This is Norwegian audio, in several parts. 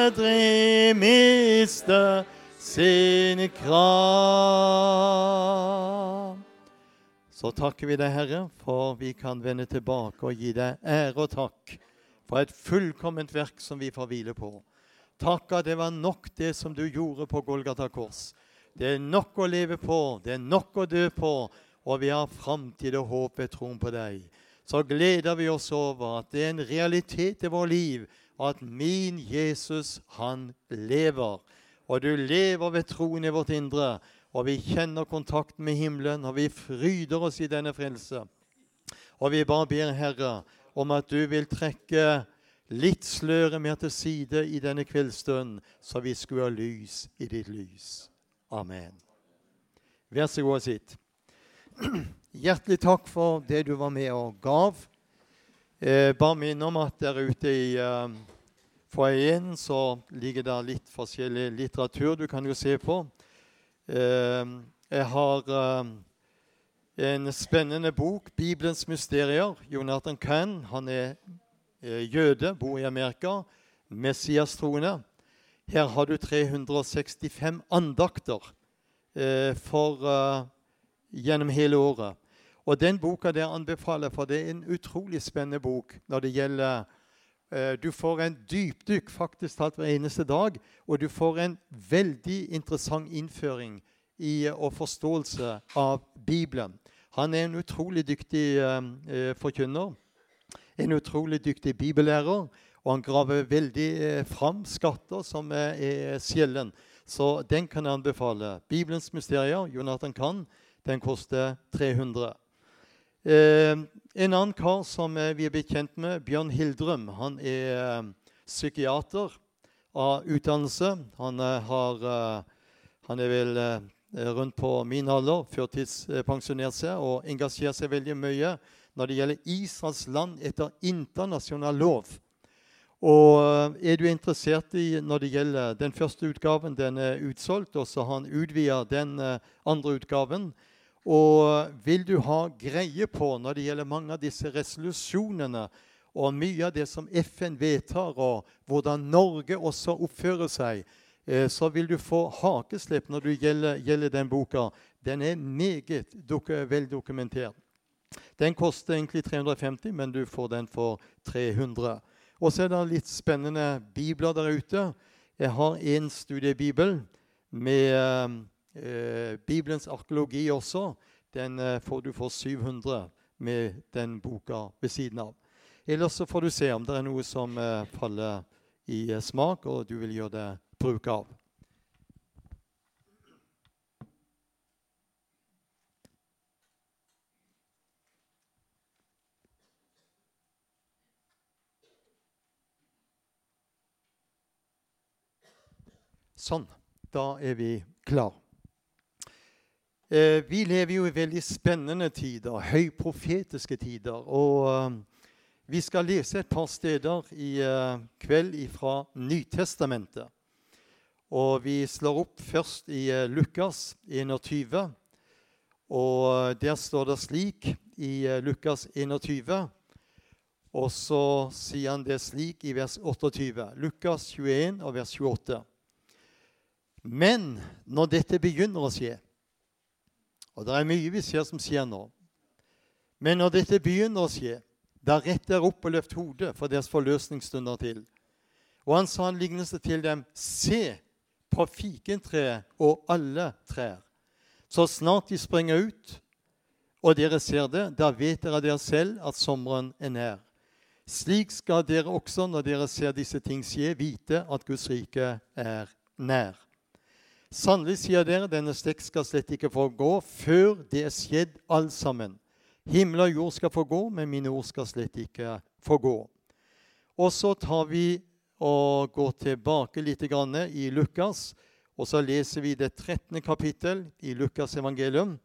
aldri miste sin kraft. Så takker vi deg, Herre, for vi kan vende tilbake og gi deg ære og takk for et fullkomment verk som vi får hvile på. Takk at det var nok det som du gjorde på Golgata kors. Det er nok å leve på, det er nok å dø på, og vi har framtid og håp ved troen på deg. Så gleder vi oss over at det er en realitet i vår liv at min Jesus, han lever. Og du lever ved troen i vårt indre, og vi kjenner kontakten med himmelen, og vi fryder oss i denne frelse. Og vi bare ber, Herre, om at du vil trekke litt sløret mer til side i denne kveldsstunden, så vi skulle ha lys i ditt lys. Amen. Vær så god og sitt. Hjertelig takk for det du var med og gav. Eh, bare minne om at der ute i eh, foajeen så ligger det litt forskjellig litteratur du kan jo se på. Eh, jeg har eh, en spennende bok, 'Bibelens mysterier'. Jonathan Cann han er eh, jøde, bor i Amerika, Messias-troende. Her har du 365 andakter for, gjennom hele året. Og Den boka der anbefaler for det er en utrolig spennende bok når det gjelder Du får en dypdykk faktisk talt hver eneste dag, og du får en veldig interessant innføring i, og forståelse av Bibelen. Han er en utrolig dyktig eh, forkynner, en utrolig dyktig bibellærer, og han graver veldig eh, fram skatter som er, er sjelden. Så den kan jeg anbefale. Bibelens mysterier, Jonathan Kahn, den koster 300. Eh, en annen kar som eh, vi er blitt kjent med, Bjørn Hildrum, han er eh, psykiater av utdannelse. Han, har, han er vel rundt på min alder, førtidspensjonert seg og engasjerer seg veldig mye når det gjelder Israels land etter internasjonal lov. Og Er du interessert i når det gjelder den første utgaven, den er utsolgt, og så har han utvida den andre utgaven. Og vil du ha greie på når det gjelder mange av disse resolusjonene og mye av det som FN vedtar, og hvordan Norge også oppfører seg, Eh, så vil du få hakeslepp når det gjelder, gjelder den boka. Den er meget vel dokumentert. Den koster egentlig 350, men du får den for 300. Og så er det litt spennende bibler der ute. Jeg har en studiebibel med eh, Bibelens arkeologi også. Den eh, får du for 700 med den boka ved siden av. Ellers så får du se om det er noe som eh, faller i eh, smak, og du vil gjøre det bruk av. Sånn. Da er vi klar. Eh, vi lever jo i veldig spennende tider, høyprofetiske tider. Og eh, vi skal lese et par steder i eh, kveld fra Nytestamentet. Og vi slår opp først i eh, Lukas 21. Og der står det slik i Lukas 21. Og så sier han det slik i vers 28. Lukas 21 og vers 28. Men når dette begynner å skje Og det er mye vi ser som skjer nå. Men når dette begynner å skje, da rett dere opp og løft hodet, for deres forløsning stunder til. Og han sa en lignelse til dem. Se, på fikentreet og alle trær. Så snart de springer ut, og dere ser det, da vet dere dere selv at sommeren er nær. Slik skal dere også, når dere ser disse ting skje, vite at Guds rike er nær. Sannelig sier dere, denne slekt skal slett ikke få gå før det er skjedd alt sammen. Himmel og jord skal få gå, men mine ord skal slett ikke få gå. Og så tar vi og går tilbake litt i Lukas. Og så leser vi det 13. kapittel i Lukas evangelium,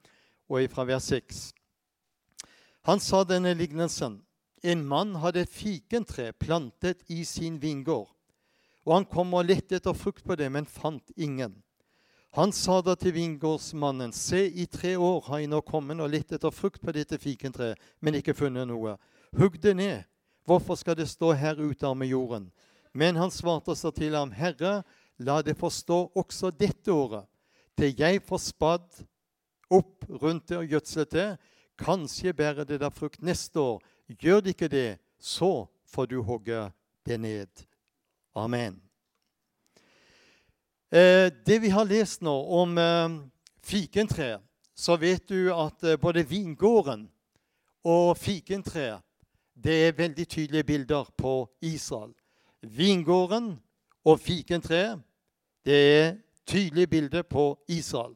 og fra vers 6. Han sa denne lignelsen. En mann hadde et fikentre plantet i sin vingård. Og han kom og lette etter frukt på det, men fant ingen. Han sa da til vingårdsmannen, se, i tre år har jeg nå kommet og lett etter frukt på dette fikentreet, men ikke funnet noe. Hugg det ned. Hvorfor skal det stå her ute med jorden? Men han svarte og sa til ham, Herre, la det forstå også dette året, til jeg får spadd opp rundt det og gjødslet det. Kanskje bærer det da frukt neste år. Gjør det ikke det, så får du hogge det ned. Amen. Eh, det vi har lest nå om eh, fikentreet, så vet du at eh, både vingården og fikentreet det er veldig tydelige bilder på Israel. Vingården og fikentreet det er tydelige bilder på Israel.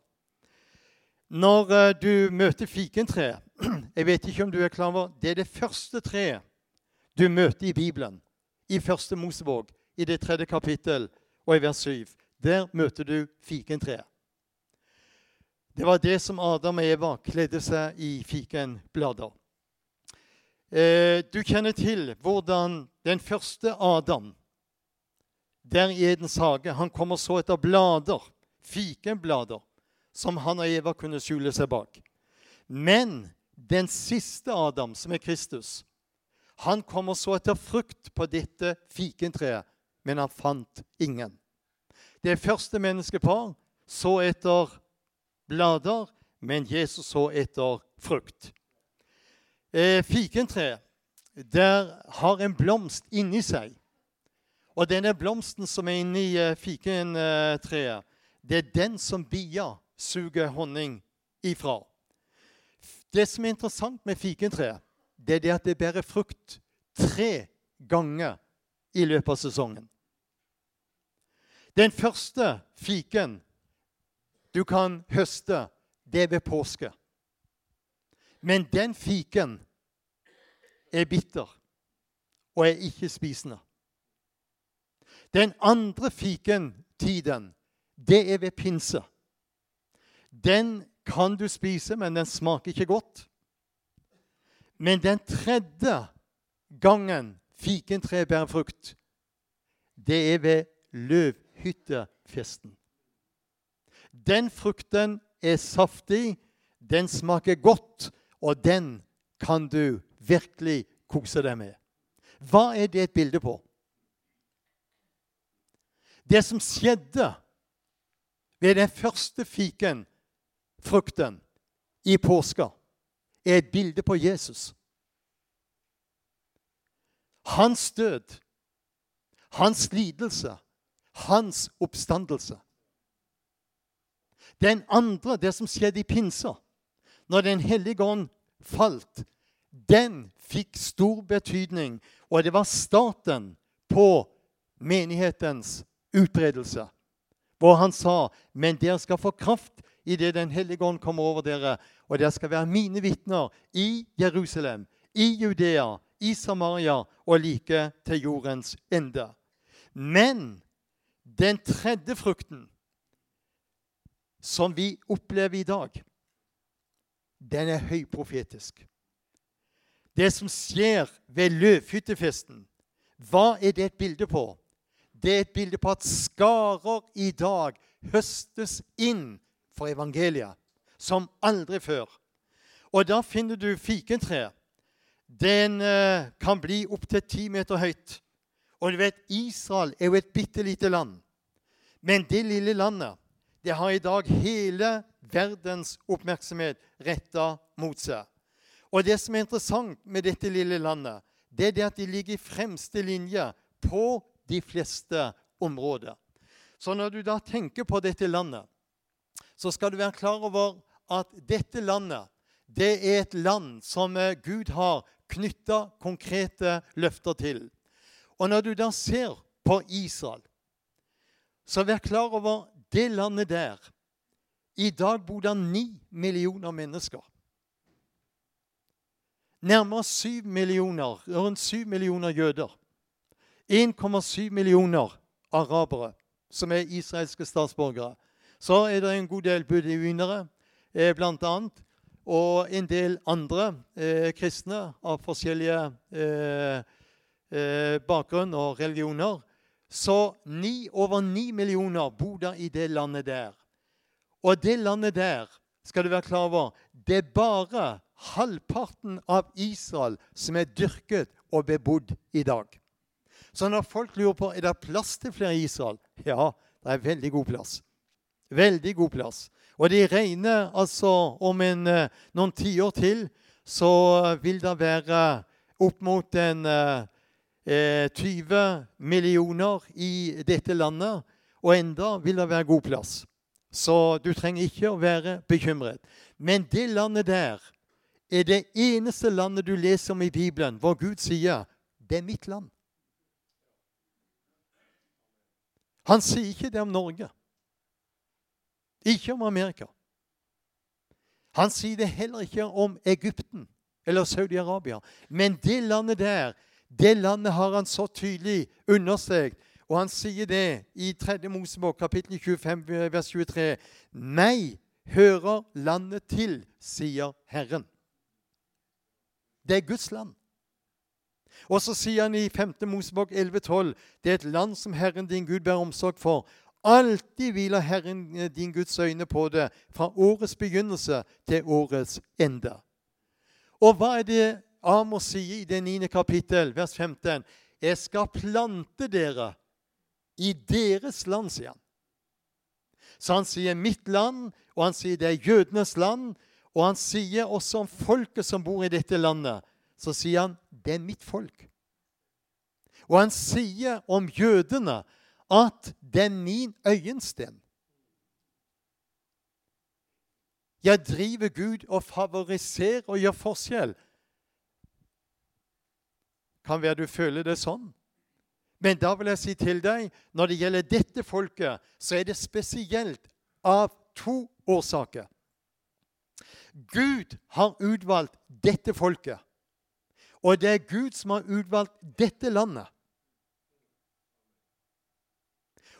Når du møter fikentreet Jeg vet ikke om du er klar over det er det første treet du møter i Bibelen, i første Mosebok, i det tredje kapittel og i vers 7. Der møter du fikentreet. Det var det som Adam og Eva kledde seg i fikenblader. Eh, du kjenner til hvordan den første Adam der i Edens hage han kommer så etter blader, fikenblader, som han og Eva kunne skjule seg bak. Men den siste Adam, som er Kristus, han kommer så etter frukt på dette fikentreet, men han fant ingen. Det første menneskepar så etter blader, men Jesus så etter frukt. Eh, fikentreet der har en blomst inni seg. Og denne blomsten som er inni eh, fikentreet, det er den som bia suger honning ifra. Det som er interessant med fikentreet, det er det at det bærer frukt tre ganger i løpet av sesongen. Den første fiken du kan høste, det er ved påske. Men den fiken er bitter og er ikke spisende. Den andre fikentiden, det er ved pinse. Den kan du spise, men den smaker ikke godt. Men den tredje gangen fikentreet bærer frukt, det er ved løvhyttefesten. Den frukten er saftig, den smaker godt, og den kan du virkelig kose deg med. Hva er det et bilde på? Det som skjedde ved den første fiken, frukten, i påska, er et bilde på Jesus. Hans død, hans lidelse, hans oppstandelse. Den andre, det som skjedde i pinsa, når Den hellige ånd falt, den fikk stor betydning, og det var starten på menighetens utbredelse. Hvor han sa, 'Men dere skal få kraft idet Den hellige ånd kommer over dere.' 'Og dere skal være mine vitner i Jerusalem, i Judea, i Samaria og like til jordens ende.' Men den tredje frukten, som vi opplever i dag, den er høyprofetisk. Det som skjer ved løvhyttefesten, hva er det et bilde på? Det er et bilde på at skarer i dag høstes inn for evangeliet som aldri før. Og da finner du fikentreet. Den eh, kan bli opptil ti meter høyt. Og du vet, Israel er jo et bitte lite land. Men det lille landet det har i dag hele verdens oppmerksomhet retta mot seg. Og det som er interessant med dette lille landet, det er det at de ligger i fremste linje på de fleste områder. Så når du da tenker på dette landet, så skal du være klar over at dette landet det er et land som Gud har knytta konkrete løfter til. Og når du da ser på Israel, så vær klar over det landet der. I dag bor det ni millioner mennesker. Nærmere syv millioner, rundt syv millioner jøder. 1,7 millioner arabere som er israelske statsborgere. Så er det en god del buddhivinere, eh, bl.a., og en del andre eh, kristne av forskjellige eh, bakgrunn og religioner. Så ni, over ni millioner bor der i det landet der. Og det landet der skal du være klar over, det er bare halvparten av Israel som er dyrket og bebodd i dag. Så når folk lurer på er det plass til flere i Israel Ja, det er veldig god plass. Veldig god plass. Og de regner altså om en, eh, noen tiår til så vil det være opp mot en eh, 20 millioner i dette landet. Og enda vil det være god plass. Så du trenger ikke å være bekymret. Men det landet der er det eneste landet du leser om i Bibelen hvor Gud sier 'Det er mitt land'. Han sier ikke det om Norge. Ikke om Amerika. Han sier det heller ikke om Egypten eller Saudi-Arabia. Men det landet der, det landet har han så tydelig understreket. Og han sier det i 3. Mosebok, kapittel 25, vers 23. Meg hører landet til, sier Herren. Det er Guds land. Og så sier han i 5. Mosebok 11,12.: Det er et land som Herren din Gud bærer omsorg for. Alltid hviler Herren eh, din Guds øyne på det, fra årets begynnelse til årets ende. Og hva er det Amos sier i det 9. kapittel, vers 15? Jeg skal plante dere i deres land, sier han. Så han sier 'mitt land', og han sier det er jødenes land. Og han sier også om folket som bor i dette landet. Så sier han 'det er mitt folk'. Og han sier om jødene at 'det er min øyensten'. Jeg driver Gud og favoriserer og gjør forskjell. Kan være du føler det sånn. Men da vil jeg si til deg når det gjelder dette folket, så er det spesielt av to årsaker. Gud har utvalgt dette folket. Og det er Gud som har utvalgt dette landet.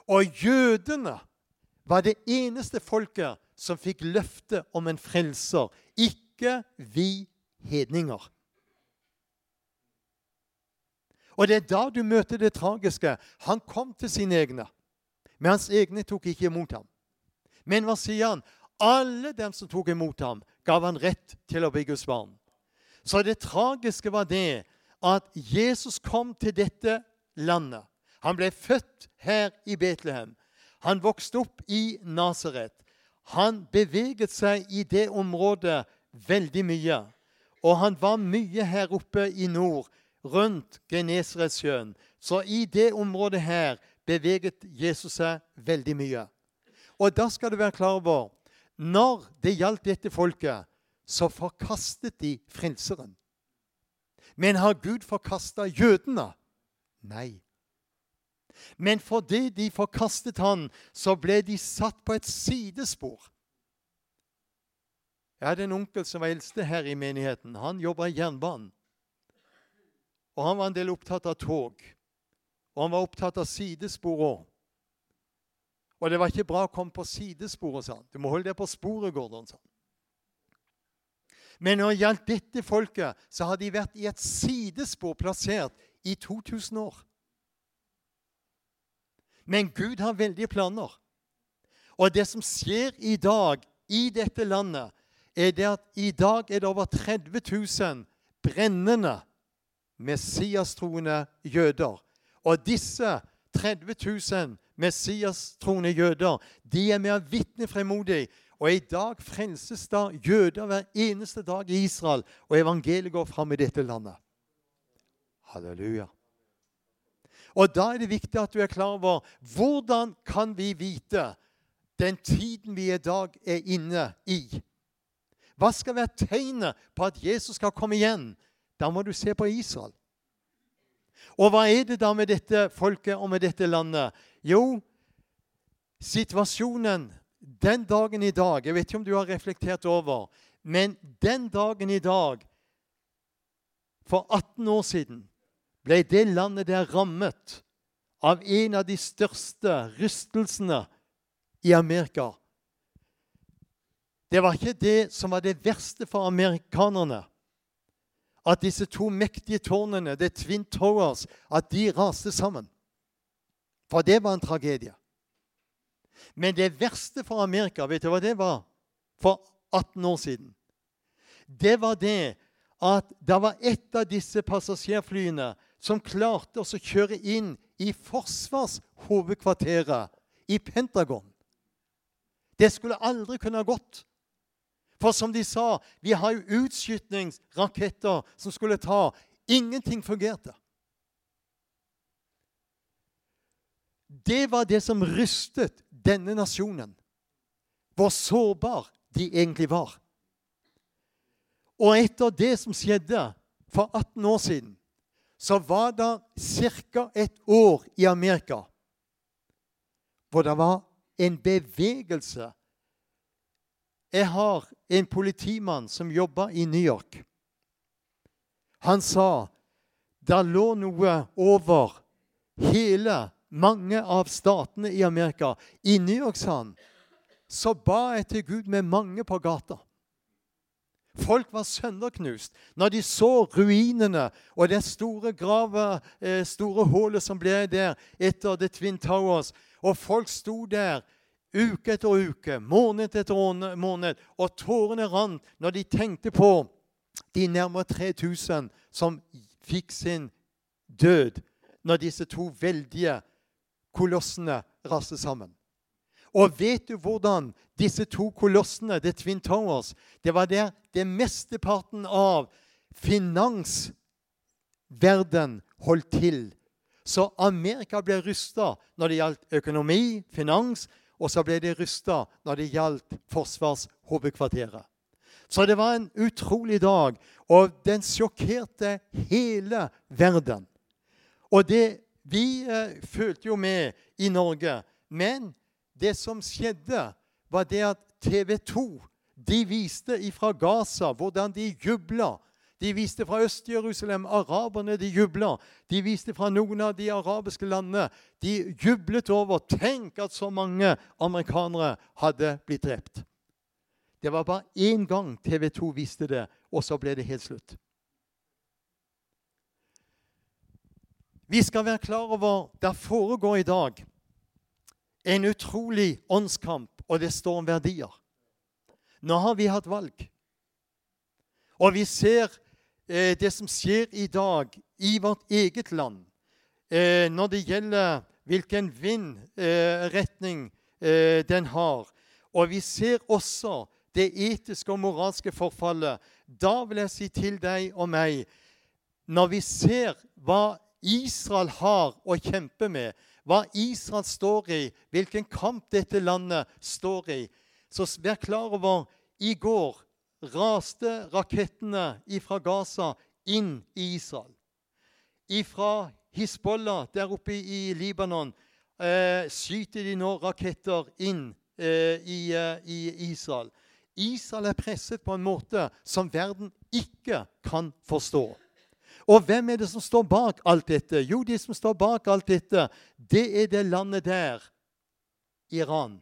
Og jødene var det eneste folket som fikk løfte om en frelser, ikke vi hedninger. Og det er da du møter det tragiske. Han kom til sine egne, men hans egne tok ikke imot ham. Men hva sier han? Alle dem som tok imot ham, gav han rett til å bli Guds barn. Så det tragiske var det at Jesus kom til dette landet. Han ble født her i Betlehem. Han vokste opp i Nasaret. Han beveget seg i det området veldig mye. Og han var mye her oppe i nord rundt Genesaretsjøen. Så i det området her beveget Jesus seg veldig mye. Og da skal du være klar over når det gjaldt dette folket, så forkastet de frelseren. Men har Gud forkasta jødene? Nei. Men fordi de forkastet han, så ble de satt på et sidespor. Jeg hadde en onkel som var eldste her i menigheten. Han jobba i jernbanen. Og han var en del opptatt av tog. Og han var opptatt av sidespor òg. Og det var ikke bra å komme på sidesporet, sa han. Du må holde deg på sporet, Gordon, sa han. Men når det gjaldt dette folket, så har de vært i et sidespor plassert i 2000 år. Men Gud har veldige planer. Og det som skjer i dag i dette landet, er det at i dag er det over 30 000 brennende messiastroende jøder. Og disse 30 000 messiastroende jøder de er med å vitner fremodig. Og i dag frelses da jøder hver eneste dag i Israel, og evangeliet går fram i dette landet. Halleluja. Og da er det viktig at du er klar over hvordan kan vi vite den tiden vi i dag er inne i? Hva skal være tegnet på at Jesus skal komme igjen? Da må du se på Israel. Og hva er det da med dette folket og med dette landet? Jo, situasjonen den dagen i dag Jeg vet ikke om du har reflektert over men den dagen i dag, for 18 år siden, ble det landet der rammet av en av de største rystelsene i Amerika. Det var ikke det som var det verste for amerikanerne at disse to mektige tårnene, The Twin Towers, at de raste sammen. For det var en tragedie. Men det verste for Amerika, vet du hva det var for 18 år siden? Det var det at det var et av disse passasjerflyene som klarte å kjøre inn i forsvarshovedkvarteret i Pentagon. Det skulle aldri kunne ha gått. For som de sa, vi har jo utskytningsraketter som skulle ta. Ingenting fungerte. Det var det som rystet denne nasjonen. Hvor sårbar de egentlig var. Og etter det som skjedde for 18 år siden, så var det ca. et år i Amerika hvor det var en bevegelse. Jeg har en politimann som jobba i New York. Han sa der lå noe over hele mange av statene i Amerika. I New York, sa han, så ba jeg til Gud med mange på gata. Folk var sønderknust når de så ruinene og det store gravet, eh, store hullet som ble der etter The Twin Towers. Og folk sto der uke etter uke, måned etter måned, og tårene rant når de tenkte på de nærmere 3000 som fikk sin død når disse to veldige kolossene raste sammen. Og vet du hvordan disse to kolossene, The Twin Towers, det var der det mesteparten av finansverden holdt til. Så Amerika ble rysta når det gjaldt økonomi, finans, og så ble de rysta når det gjaldt forsvarshovedkvarteret. Så det var en utrolig dag, og den sjokkerte hele verden. Og det Vi eh, følte jo med i Norge, men det som skjedde, var det at TV 2 de viste ifra Gaza hvordan de jubla. De viste fra Øst-Jerusalem. Araberne de jubla. De viste fra noen av de arabiske landene. De jublet over Tenk at så mange amerikanere hadde blitt drept. Det var bare én gang TV 2 viste det, og så ble det helt slutt. Vi skal være klar over det foregår i dag en utrolig åndskamp, og det står om verdier. Nå har vi hatt valg. Og vi ser det som skjer i dag i vårt eget land eh, når det gjelder hvilken vindretning eh, den har. Og vi ser også det etiske og moralske forfallet. Da vil jeg si til deg og meg Når vi ser hva Israel har å kjempe med, hva Israel står i, hvilken kamp dette landet står i. Så vær klar over i går raste rakettene ifra Gaza inn i Israel. Ifra Hizbollah der oppe i Libanon eh, skyter de nå raketter inn eh, i, eh, i Israel. Israel er presset på en måte som verden ikke kan forstå. Og hvem er det som står bak alt dette? Jo, de som står bak alt dette, det er det landet der, Iran.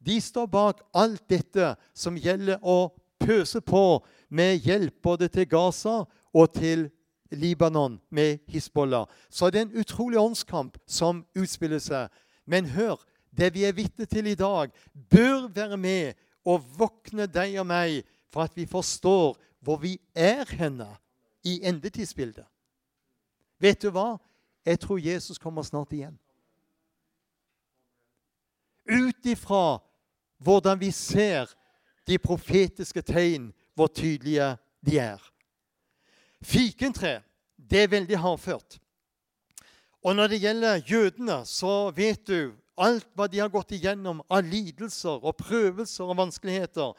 De står bak alt dette som gjelder å pøse på med hjelp både til Gaza og til Libanon med Hizbollah. Så det er en utrolig åndskamp som utspiller seg. Men hør, det vi er vitne til i dag, bør være med og våkne deg og meg for at vi forstår hvor vi er henne i endetidsbildet. Vet du hva? Jeg tror Jesus kommer snart igjen. Ut ifra hvordan vi ser de profetiske tegn, hvor tydelige de er. Fikentre det er veldig hardført. Og når det gjelder jødene, så vet du alt hva de har gått igjennom av lidelser og prøvelser og vanskeligheter.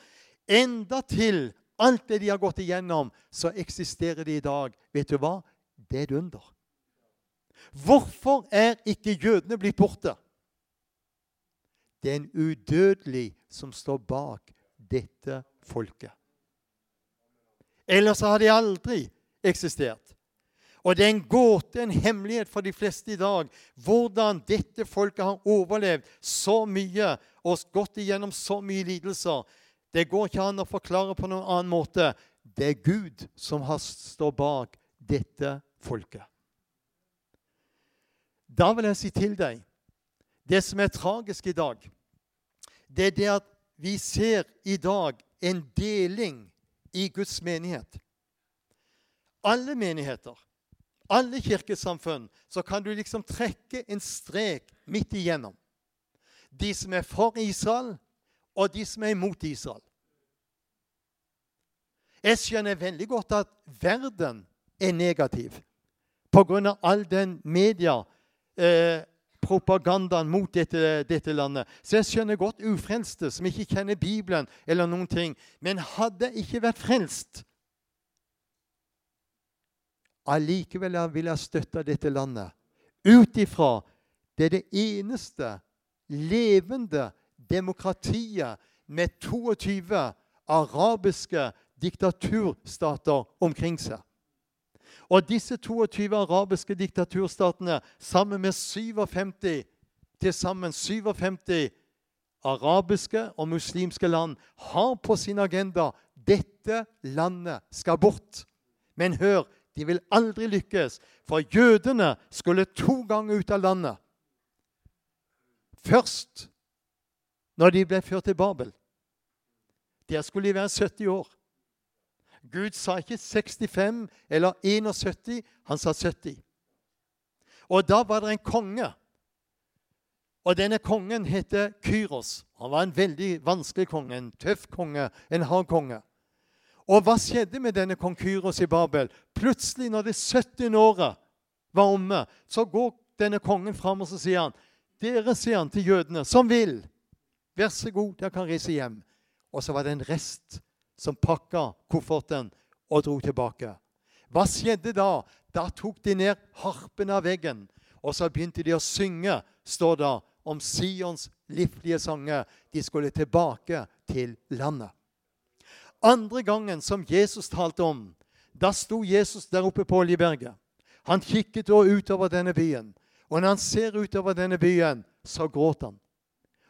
Enda til alt det de har gått igjennom, så eksisterer de i dag. Vet du hva? Det er et under. Hvorfor er ikke jødene blitt borte? Det er en udødelig som står bak dette folket. Ellers har de aldri eksistert. Og det er en gåte, en hemmelighet for de fleste i dag, hvordan dette folket har overlevd så mye og gått igjennom så mye lidelser. Det går ikke an å forklare på noen annen måte. Det er Gud som har står bak dette folket. Da vil jeg si til deg Det som er tragisk i dag, det er det at vi ser i dag en deling i Guds menighet. Alle menigheter, alle kirkesamfunn så kan du liksom trekke en strek midt igjennom. De som er for Israel, og de som er imot Israel. Jeg skjønner veldig godt at verden er negativ pga. all den media eh, propagandaen mot dette, dette, landet. Så jeg skjønner godt ufrelste som ikke kjenner Bibelen eller noen ting. Men hadde jeg ikke vært frelst Allikevel vil jeg støtte dette landet ut ifra det er det eneste levende demokratiet med 22 arabiske diktaturstater omkring seg. Og disse 22 arabiske diktaturstatene, sammen med 57 til sammen 57 arabiske og muslimske land, har på sin agenda dette landet skal bort. Men hør, de vil aldri lykkes, for jødene skulle to ganger ut av landet. Først når de ble ført til Babel. Der skulle de være 70 år. Gud sa ikke 65 eller 71, han sa 70. Og da var det en konge. Og denne kongen heter Kyros. Han var en veldig vanskelig konge, en tøff konge, en hard konge. Og hva skjedde med denne kong Kyros i Babel? Plutselig, når det 70. året var omme, så går denne kongen fram og så sier han, dere, sier han til jødene, som vil, vær så god, dere kan reise hjem. Og så var det en rest som pakka kofferten og dro tilbake. Hva skjedde da? Da tok de ned harpen av veggen, og så begynte de å synge, står det, om Sions livlige sanger. De skulle tilbake til landet. Andre gangen som Jesus talte om, da sto Jesus der oppe på Oljeberget. Han kikket da utover denne byen. Og når han ser utover denne byen, så gråter han.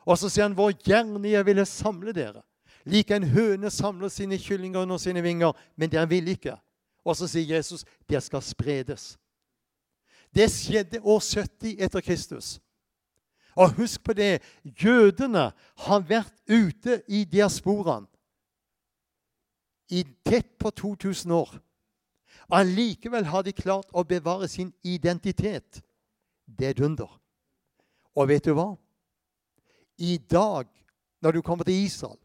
Og så sier han, 'Hvor gjerne jeg ville samle dere.' Like en høne samler sine kyllinger under sine vinger, men dere vil ikke. Og så sier Jesus, 'Dere skal spredes'. Det skjedde år 70 etter Kristus. Og husk på det, jødene har vært ute i diasporaen i tett på 2000 år. Allikevel har de klart å bevare sin identitet. Det er et under. Og vet du hva? I dag, når du kommer til Israel,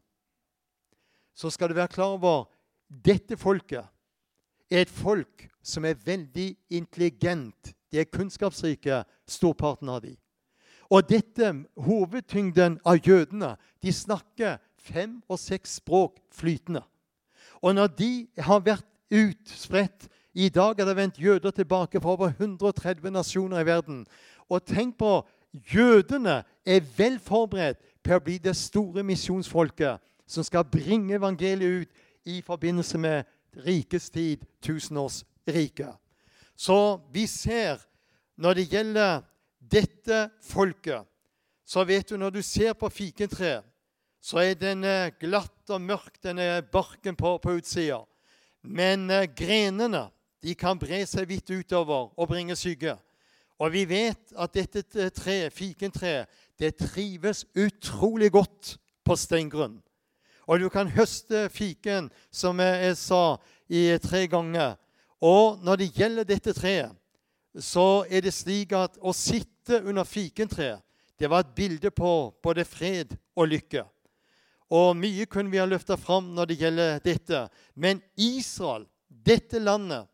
så skal du være klar over dette folket er et folk som er veldig intelligent. De er kunnskapsrike, storparten av dem. Og dette, hovedtyngden av jødene, de snakker fem og seks språk flytende. Og når de har vært utspredt I dag er det vendt jøder tilbake fra over 130 nasjoner i verden. Og tenk på jødene er vel forberedt på å bli det store misjonsfolket som skal bringe evangeliet ut i forbindelse med rikets tid, tusenårsriket. Så vi ser når det gjelder dette folket, så vet du når du ser på fikentreet, så er den glatt og mørk, denne barken på, på utsida. Men eh, grenene de kan bre seg vidt utover og bringe skygge. Og vi vet at dette treet, fikentreet, det trives utrolig godt på steingrunn. Og du kan høste fiken, som jeg sa, i tre ganger. Og når det gjelder dette treet, så er det slik at å sitte under fikentreet det var et bilde på både fred og lykke. Og mye kunne vi ha løfta fram når det gjelder dette. Men Israel, dette landet,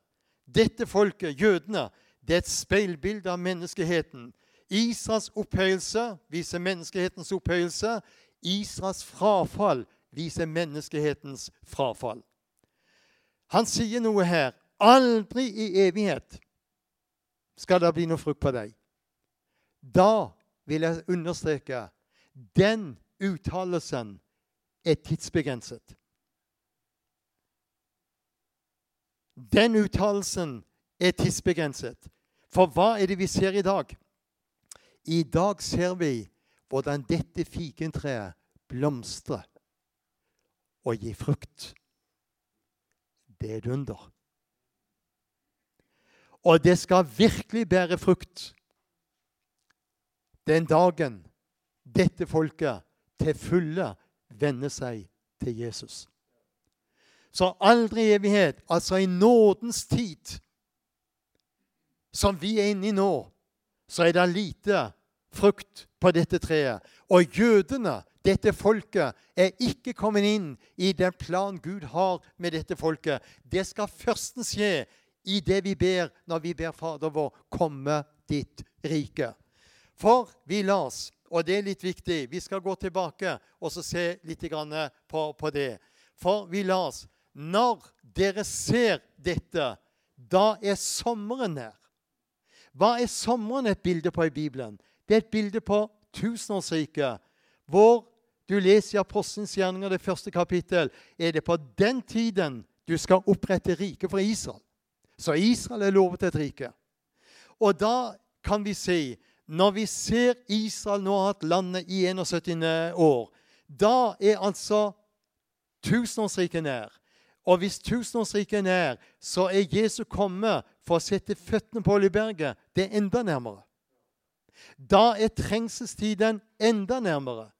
dette folket, jødene, det er et speilbilde av menneskeheten. Israels opphøyelse viser menneskehetens opphøyelse. Israels frafall viser menneskehetens frafall. Han sier noe her. Aldri i evighet skal det bli noe frukt på deg. Da vil jeg understreke den uttalelsen er tidsbegrenset. Den uttalelsen er tidsbegrenset. For hva er det vi ser i dag? I dag ser vi hvordan dette fikentreet blomstrer og gi frukt. Det er et under. Og det skal virkelig bære frukt den dagen dette folket til fulle vender seg til Jesus. Så aldri i evighet, altså i nådens tid, som vi er inne i nå, så er det lite frukt på dette treet. Og jødene, dette folket, er ikke kommet inn i den plan Gud har med dette folket. Det skal førstens skje i det vi ber når vi ber Fader vår, komme ditt rike. For vi las, og det er litt viktig Vi skal gå tilbake og se litt på, på det. For vi las Når dere ser dette, da er sommeren her. Hva er sommeren et bilde på i Bibelen? Det er et bilde på tusenårsriket, hvor du leser i Apostelens gjerninger, det første kapittel, er det på den tiden du skal opprette riket for Israel. Så Israel er lovet et rike. Og da kan vi si Når vi ser Israel nå har hatt landet i 71 år, da er altså tusenårsriket nær. Og hvis tusenårsriket er nær, så er Jesu komme for å sette føttene på Oljeberget det er enda nærmere. Da er trengselstiden enda nærmere.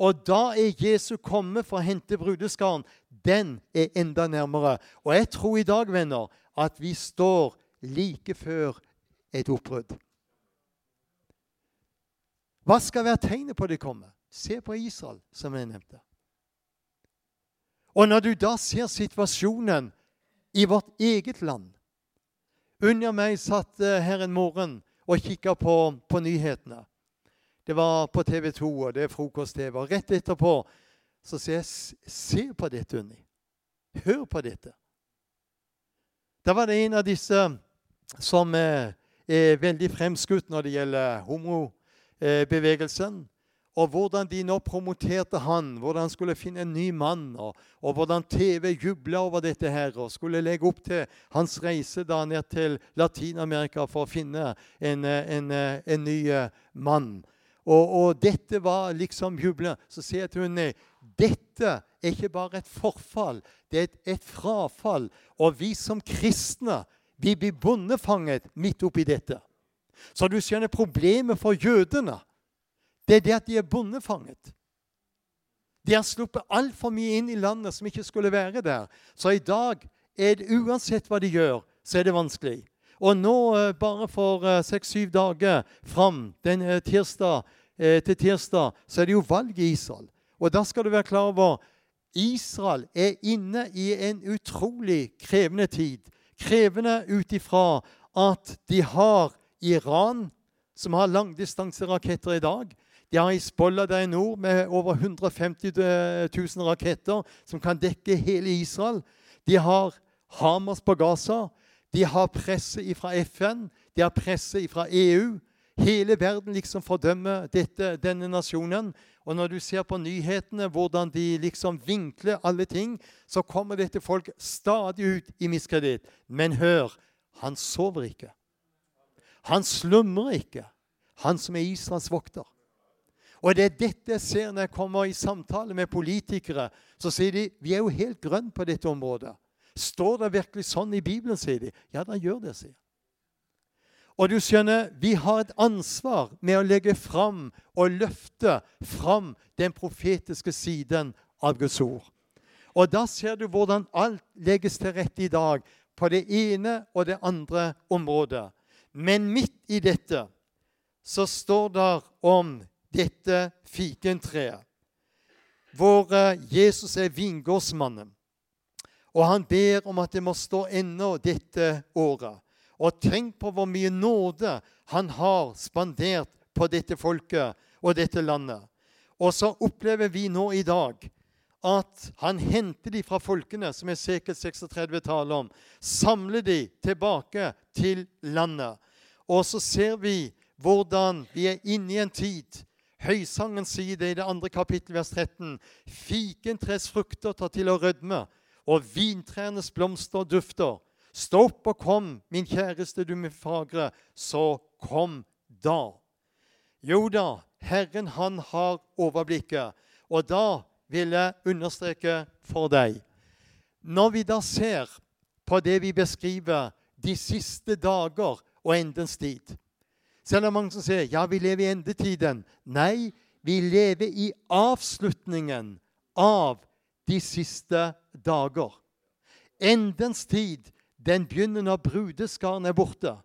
Og da er Jesu komme for å hente brudeskaren. Den er enda nærmere. Og jeg tror i dag, venner, at vi står like før et oppbrudd. Hva skal være tegnet på det kommer? Se på Israel, som jeg nevnte. Og når du da ser situasjonen i vårt eget land Under meg satt her en morgen og kikka på, på, nyhetene. Det var på TV 2, og det er frokost-TV. Og rett etterpå så sier jeg Se på dette, Unni. Hør på dette. Da var det en av disse som er, er veldig fremskutt når det gjelder homobevegelsen. Og hvordan de nå promoterte han, hvordan han skulle finne en ny mann. Og, og hvordan TV jubla over dette her og skulle legge opp til hans reise da ned til Latin-Amerika for å finne en, en, en ny mann. Og, og, dette var liksom jubelen. Så sier jeg til henne dette er ikke bare et forfall, det er et, et frafall. Og vi som kristne vi blir bondefanget midt oppi dette. Så du skjønner problemet for jødene det er det at de er bondefanget. De har sluppet altfor mye inn i landet som ikke skulle være der. Så i dag er det uansett hva de gjør, så er det vanskelig. Og nå, eh, bare for eh, seks-syv dager fram den eh, tirsdag, til tirsdag, så er det jo valg i Israel. Og da skal du være klar over Israel er inne i en utrolig krevende tid. Krevende ut ifra at de har Iran, som har langdistanseraketter i dag. De har Hizbollah der i nord med over 150 000 raketter som kan dekke hele Israel. De har Hamas på Gaza. De har presset fra FN. De har presset fra EU. Hele verden liksom fordømmer dette, denne nasjonen. Og når du ser på nyhetene, hvordan de liksom vinkler alle ting, så kommer dette folk stadig ut i miskreditt. Men hør, han sover ikke. Han slumrer ikke. Han som er Israels vokter. Og det er dette jeg ser når jeg kommer i samtale med politikere. Så sier de vi er jo helt grønne på dette området. Står det virkelig sånn i Bibelen, sier de. Ja, da gjør det, sier Og du skjønner, vi har et ansvar med å legge fram og løfte fram den profetiske siden av Guds ord. Og da ser du hvordan alt legges til rette i dag på det ene og det andre området. Men midt i dette så står det om dette fikentreet, hvor eh, Jesus er vingårdsmannen. Og han ber om at det må stå ennå dette året. Og tenk på hvor mye nåde han har spandert på dette folket og dette landet. Og så opplever vi nå i dag at han henter de fra folkene, som Esekel 36 taler om, samler de tilbake til landet. Og så ser vi hvordan vi er inne i en tid Høysangen sier det i det andre kapittel, vers 13. Fikentres frukter tar til å rødme, og vintrenes blomster dufter. Stå opp og kom, min kjæreste, du min fagre, så kom da. Jo da, Herren han har overblikket. Og da vil jeg understreke for deg Når vi da ser på det vi beskriver de siste dager og endens tid er det mange som sier ja, vi lever i endetiden. Nei, vi lever i avslutningen av de siste dager. Endens tid den begynner når brudeskaren er borte.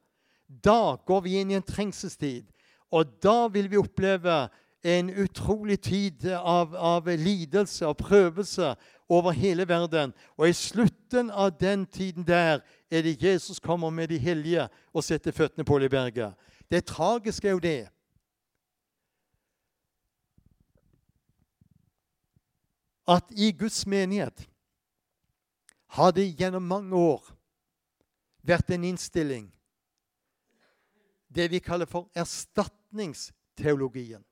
Da går vi inn i en trengselstid. Og da vil vi oppleve en utrolig tid av, av lidelse og prøvelse over hele verden. Og i slutten av den tiden der er det Jesus kommer med de hellige og setter føttene på berget. Det tragiske er jo det at i Guds menighet har det gjennom mange år vært en innstilling det vi kaller for erstatningsteologien.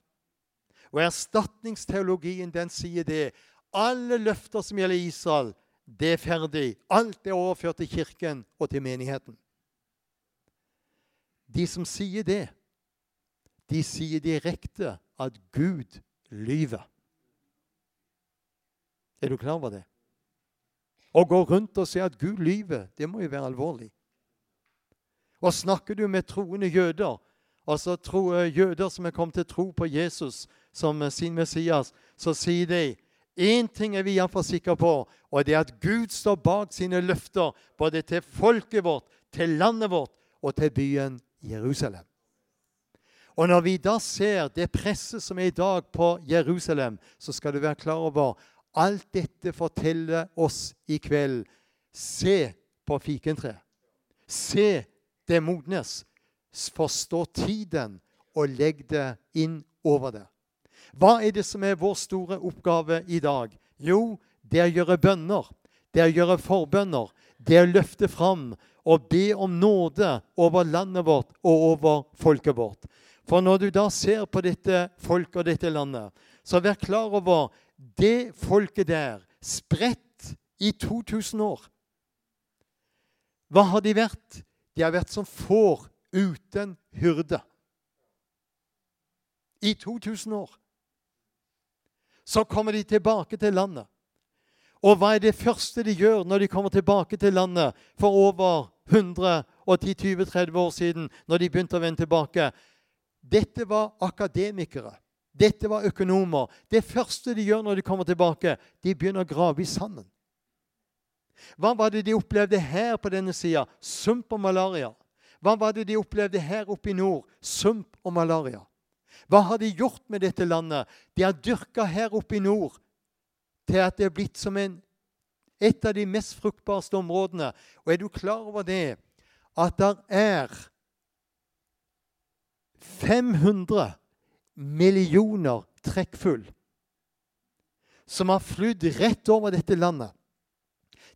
Og erstatningsteologien den sier det alle løfter som gjelder Israel, det er ferdig. Alt er overført til kirken og til menigheten. De som sier det, de sier direkte at Gud lyver. Er du klar over det? Å gå rundt og se at Gud lyver, det må jo være alvorlig. Og snakker du med troende jøder, altså tro, jøder som er kommet til tro på Jesus som sin Messias, så sier de Én ting er vi iallfall sikre på, og det er at Gud står bak sine løfter både til folket vårt, til landet vårt og til byen Jerusalem. Og Når vi da ser det presset som er i dag på Jerusalem, så skal du være klar over alt dette forteller oss i kveld. Se på fikentreet. Se det modnes. Forstå tiden og legg det inn over det. Hva er det som er vår store oppgave i dag? Jo, det er å gjøre bønner. Det er å gjøre forbønner. Det er å løfte fram og be om nåde over landet vårt og over folket vårt. For når du da ser på dette folket og dette landet, så vær klar over det folket der, spredt i 2000 år Hva har de vært? De har vært som får uten hyrde. I 2000 år. Så kommer de tilbake til landet. Og hva er det første de gjør når de kommer tilbake til landet for over 110-20-30 år siden, når de begynte å vende tilbake? Dette var akademikere. Dette var økonomer. Det første de gjør når de kommer tilbake, de begynner å grave i sanden. Hva var det de opplevde her på denne sida? Sump og malaria. Hva var det de opplevde her oppe i nord? Sump og malaria. Hva har de gjort med dette landet? De har dyrka her oppe i nord til at det er blitt som en, et av de mest fruktbarste områdene. Og er du klar over det? At det er 500 millioner trekkfull som har flydd rett over dette landet.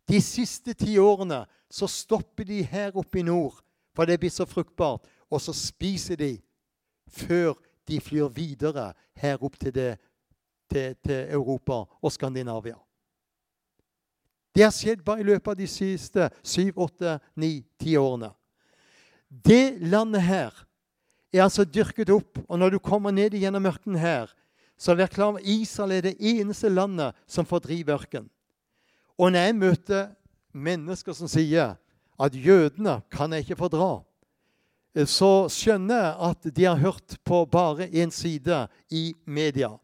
De siste ti årene så stopper de her oppe i nord, for det blir så fruktbart, og så spiser de før de flyr videre her opp til, det, til, til Europa og Skandinavia. Det har skjedd bare i løpet av de siste syv, åtte, ni, ti årene. Det landet her er altså dyrket opp. Og når du kommer ned gjennom ørkenen her, så vær klar over Israel er det eneste landet som får drive ørken. Og når jeg møter mennesker som sier at jødene kan jeg ikke fordra, så skjønner jeg at de har hørt på bare én side i media.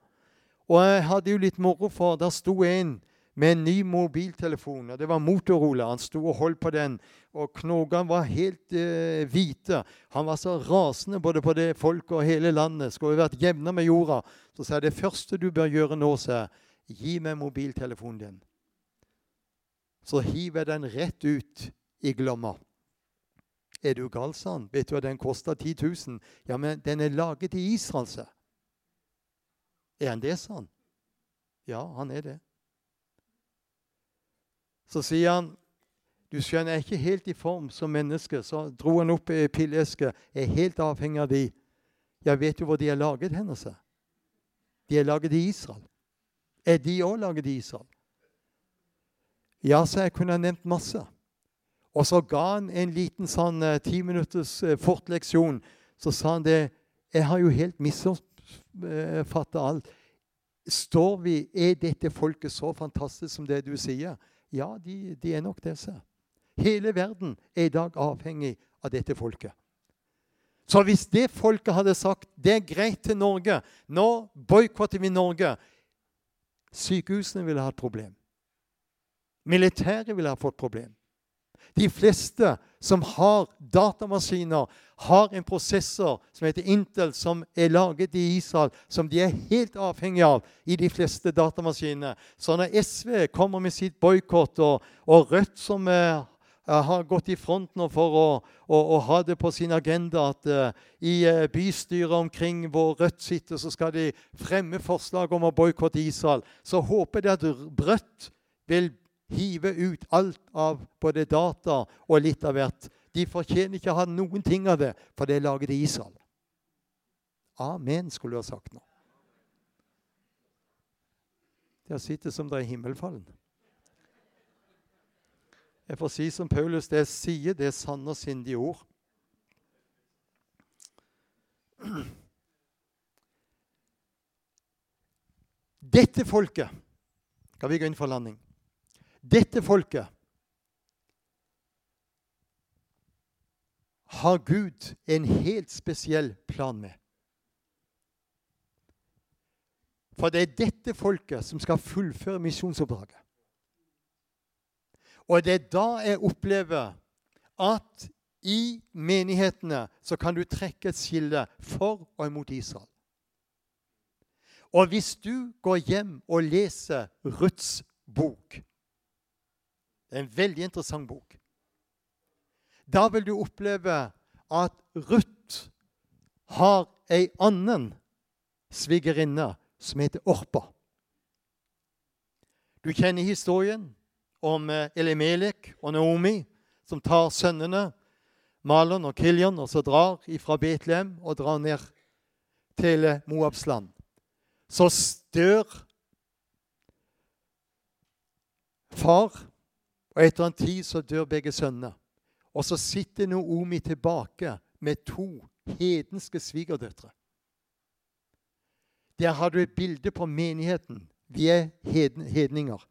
Og jeg hadde jo litt moro, for der sto en med en ny mobiltelefon. og Det var Motorola. Han sto og holdt på den, og knogene var helt eh, hvite. Han var så rasende både på det folket og hele landet. Skulle vært jevna med jorda. Så sa jeg det første du bør gjøre nå, sa gi meg mobiltelefonen din. Så hiver jeg den rett ut i Glomma. Er du gal, sa han. Vet du hva den koster? 10 000. Ja, men den er laget i Israel, sa Er han det, sa han? Ja, han er det. Så sier han du skjønner, jeg er ikke helt i form som menneske. Så dro han opp ei pilleske. Jeg er helt avhengig av de. Jeg vet jo hvor de er laget hen. seg. De er laget i Israel. Er de òg laget i Israel? Ja, så jeg kunne ha nevnt masse. Og så ga han en liten sånn eh, ti minutters eh, fortleksjon. Så sa han det Jeg har jo helt misoppfatta alt. Står vi, Er dette folket så fantastisk som det du sier? Ja, de, de er nok disse. Hele verden er i dag avhengig av dette folket. Så hvis det folket hadde sagt det er greit til Norge, nå boikotter vi Norge Sykehusene ville ha et problem. Militæret ville ha fått problem. De fleste som har datamaskiner, har en prosessor som heter Intel, som er laget i Israel, som de er helt avhengig av i de fleste datamaskinene. Så når SV kommer med sitt boikott, og, og, Rødt, som eh, har gått i front nå for å, å, å, ha det på sin agenda at uh, i uh, bystyret omkring hvor Rødt sitter, så skal de fremme forslag om å boikotte Israel, så håper de at Rødt vil hive ut alt av både data og litt av hvert. De fortjener ikke å ha noen ting av det, for det er laget i Israel. Amen, skulle du ha sagt nå. Det har sittet som det er himmelfallen. Jeg får si som Paulus, det sier, det er sanne og sindige ord. Dette folket Skal vi gå inn for landing? Dette folket har Gud en helt spesiell plan med. For det er dette folket som skal fullføre misjonsoppdraget. Og det er da jeg opplever at i menighetene så kan du trekke et skille for og imot Israel. Og hvis du går hjem og leser Ruths bok det er en veldig interessant bok. Da vil du oppleve at Ruth har ei annen svigerinne som heter Orpa. Du kjenner historien om eh, Elimelek og Naomi, som tar sønnene Malon og Kiljon og så drar fra Betlehem og drar ned til eh, Moabs land. Så stør far og etter en tid så dør begge sønnene. Og så sitter Noomi tilbake med to hedenske svigerdøtre. Der har du et bilde på menigheten. Vi er hedninger.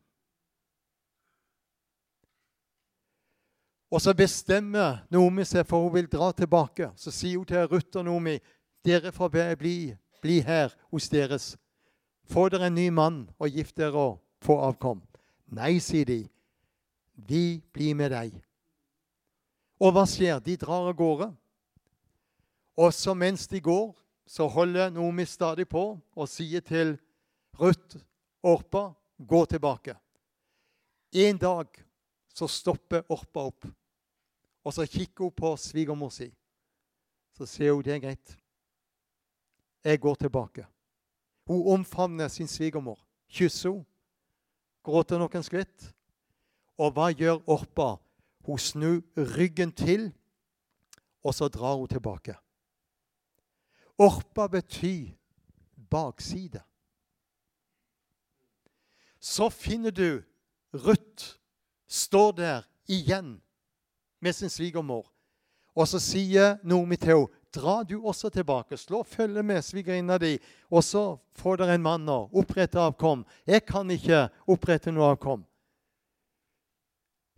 Og så bestemmer Noomi seg for hun vil dra tilbake. Så sier hun til Ruth og Noomi dere får bli, bli her hos deres. Få dere en ny mann og gift dere og få avkom. Nei, sier de. Vi blir med deg. Og hva skjer? De drar av gårde. Og så mens de går, så holder Nomi stadig på og sier til Ruth Orpa gå tilbake. En dag så stopper Orpa opp, og så kikker hun på svigermor si. Så sier hun det er greit. Jeg går tilbake. Hun omfavner sin svigermor, kysser henne, gråter noen skritt og hva gjør Orpa? Hun snur ryggen til, og så drar hun tilbake. Orpa betyr bakside. Så finner du Ruth står der igjen med sin svigermor. Og så sier Noomi til henne, 'Dra du også tilbake. Slå følge med svigerinna di, og så får dere en mann nå. opprette avkom.' 'Jeg kan ikke opprette noe avkom.'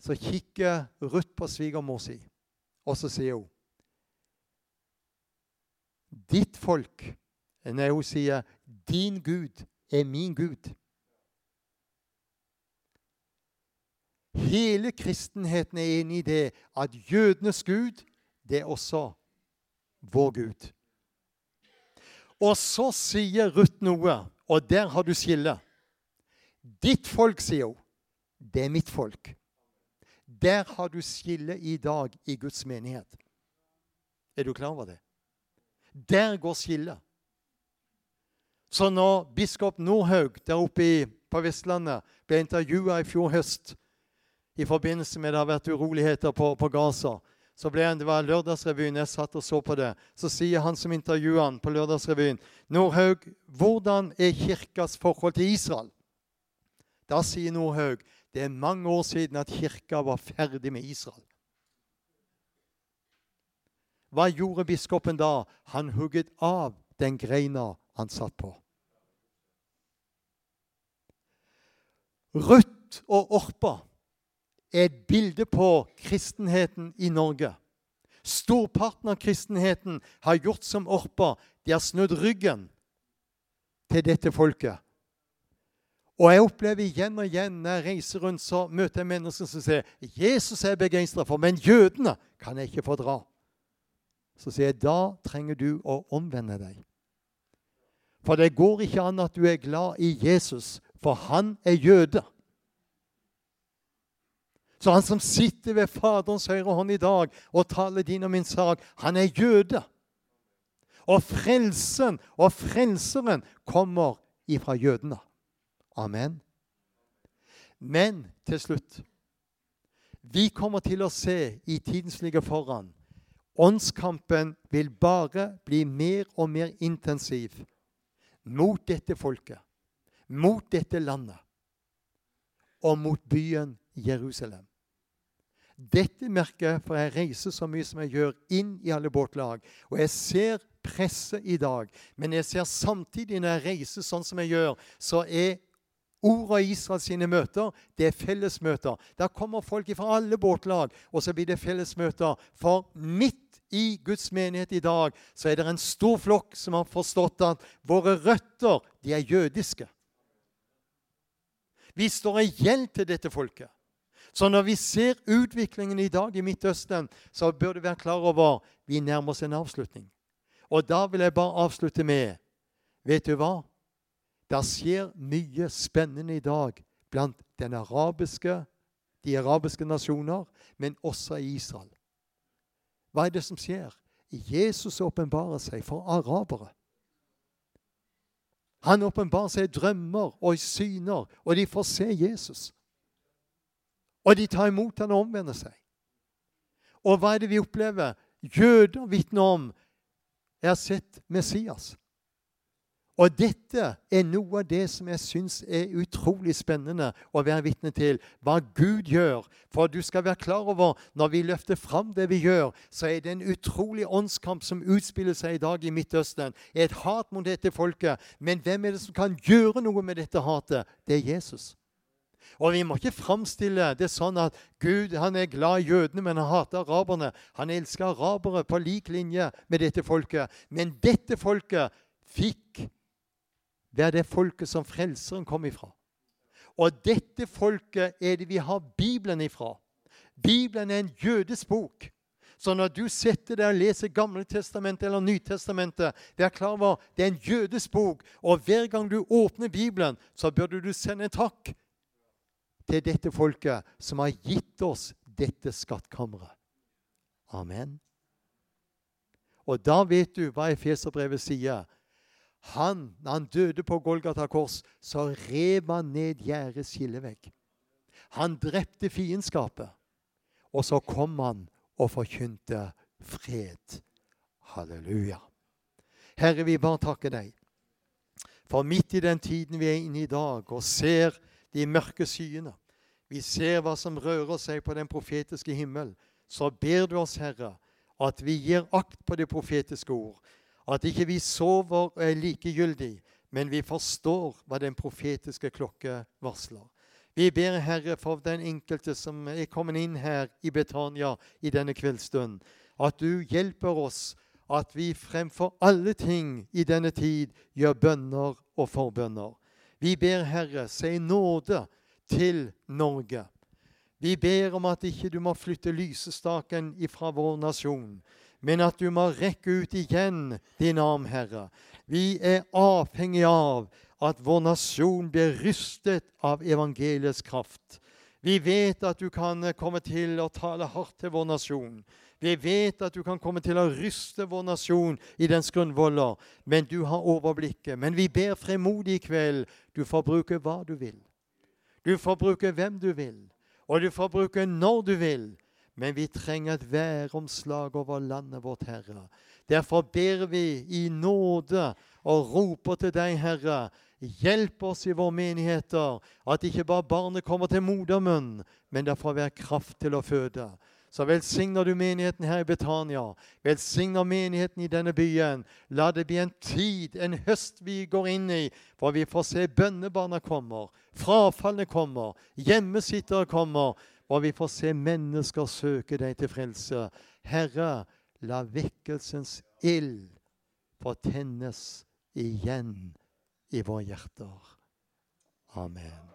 Så kikker Ruth på svigermor si, og så sier hun Ditt folk Nei, hun sier din Gud er min Gud. Hele kristenheten er enig i det at jødenes Gud, det er også vår Gud. Og så sier Ruth noe, og der har du skillet. Ditt folk, sier hun, det er mitt folk. Der har du skille i dag i Guds menighet. Er du klar over det? Der går skillet. Så når biskop Nordhaug der oppe på Vestlandet ble intervjua i fjor høst i forbindelse med det har vært uroligheter på, på Gaza, så ble han, Det var Lørdagsrevyen. Jeg satt og så på det. Så sier han som intervjuer han på Lørdagsrevyen, 'Nordhaug, hvordan er kirkas forhold til Israel?' Da sier Nordhaug, det er mange år siden at kirka var ferdig med Israel. Hva gjorde biskopen da? Han hugget av den greina han satt på. Rødt og Orpa er et bilde på kristenheten i Norge. Storparten av kristenheten har gjort som Orpa. De har snudd ryggen til dette folket. Og jeg opplever igjen og igjen når jeg reiser rundt, så møter jeg mennesker som sier Jesus er begeistra for, men jødene kan jeg ikke fordra. Så sier jeg da trenger du å omvende deg. For det går ikke an at du er glad i Jesus, for han er jøde. Så han som sitter ved Faderens høyre hånd i dag og taler din og min sak, han er jøde. Og frelsen og frelseren kommer ifra jødene. Amen. Men til slutt Vi kommer til å se i tiden som ligger foran Åndskampen vil bare bli mer og mer intensiv mot dette folket, mot dette landet og mot byen Jerusalem. Dette merker jeg, for jeg reiser så mye som jeg gjør, inn i alle båtlag. Og jeg ser presset i dag. Men jeg ser samtidig, når jeg reiser sånn som jeg gjør, så er Ordet av Israel sine møter det er fellesmøter. Der kommer folk fra alle båtlag, og så blir det fellesmøter. For midt i Guds menighet i dag så er det en stor flokk som har forstått at våre røtter de er jødiske. Vi står i gjeld til dette folket. Så når vi ser utviklingen i dag i Midtøsten, så bør du være klar over vi nærmer oss en avslutning. Og da vil jeg bare avslutte med Vet du hva? Det skjer mye spennende i dag blant arabiske, de arabiske nasjoner, men også i Israel. Hva er det som skjer? Jesus åpenbarer seg for arabere. Han åpenbarer seg i drømmer og i syner, og de får se Jesus. Og de tar imot han og omvender seg. Og hva er det vi opplever? Jøder vitner om Jeg har sett Messias. Og dette er noe av det som jeg syns er utrolig spennende å være vitne til. Hva Gud gjør. For du skal være klar over når vi løfter fram det vi gjør, så er det en utrolig åndskamp som utspiller seg i dag i Midtøsten. Et hat mot dette folket. Men hvem er det som kan gjøre noe med dette hatet? Det er Jesus. Og vi må ikke framstille det sånn at Gud han er glad i jødene, men han hater araberne. Han elsker arabere på lik linje med dette folket. Men dette folket fikk være det folket som Frelseren kom ifra. Og dette folket er det vi har Bibelen ifra. Bibelen er en jødisk bok. Så når du setter deg og leser Gamle testamentet eller Nytestamentet, vær klar over det er en jødisk bok. Og hver gang du åpner Bibelen, så burde du sende en takk til dette folket som har gitt oss dette skattkammeret. Amen. Og da vet du hva Efeserbrevet sier. Han, når han døde på Golgata kors, så rev han ned gjerdets skillevegg. Han drepte fiendskapet. Og så kom han og forkynte fred. Halleluja. Herre, vi bare takker deg. For midt i den tiden vi er inne i dag, og ser de mørke skyene, vi ser hva som rører seg på den profetiske himmel, så ber du oss, Herre, at vi gir akt på det profetiske ord. At ikke vi sover og er likegyldig, men vi forstår hva den profetiske klokke varsler. Vi ber, Herre, for den enkelte som er kommet inn her i Betania i denne kveldsstund, at du hjelper oss, at vi fremfor alle ting i denne tid gjør bønner og forbønner. Vi ber, Herre, si nåde til Norge. Vi ber om at ikke du må flytte lysestaken ifra vår nasjon men at du må rekke ut igjen din arm, Herre. Vi er avhengig av at vår nasjon blir rystet av evangeliets kraft. Vi vet at du kan komme til å tale hardt til vår nasjon. Vi vet at du kan komme til å ryste vår nasjon i dens grunnvoller, men du har overblikket. Men vi ber fremodig i kveld. Du får bruke hva du vil. Du får bruke hvem du vil, og du får bruke når du vil. Men vi trenger et væromslag over landet vårt, Herre. Derfor ber vi i nåde og roper til deg, Herre. Hjelp oss i våre menigheter, at ikke bare barnet kommer til modermunn, men det får være kraft til å føde. Så velsigner du menigheten her i Betania. Velsigner menigheten i denne byen. La det bli en tid, en høst vi går inn i, hvor vi får se bønnebarna kommer, frafallene kommer, hjemmesittere kommer og vi får se mennesker søke deg til frelse. Herre, la vekkelsens ild få tennes igjen i våre hjerter. Amen.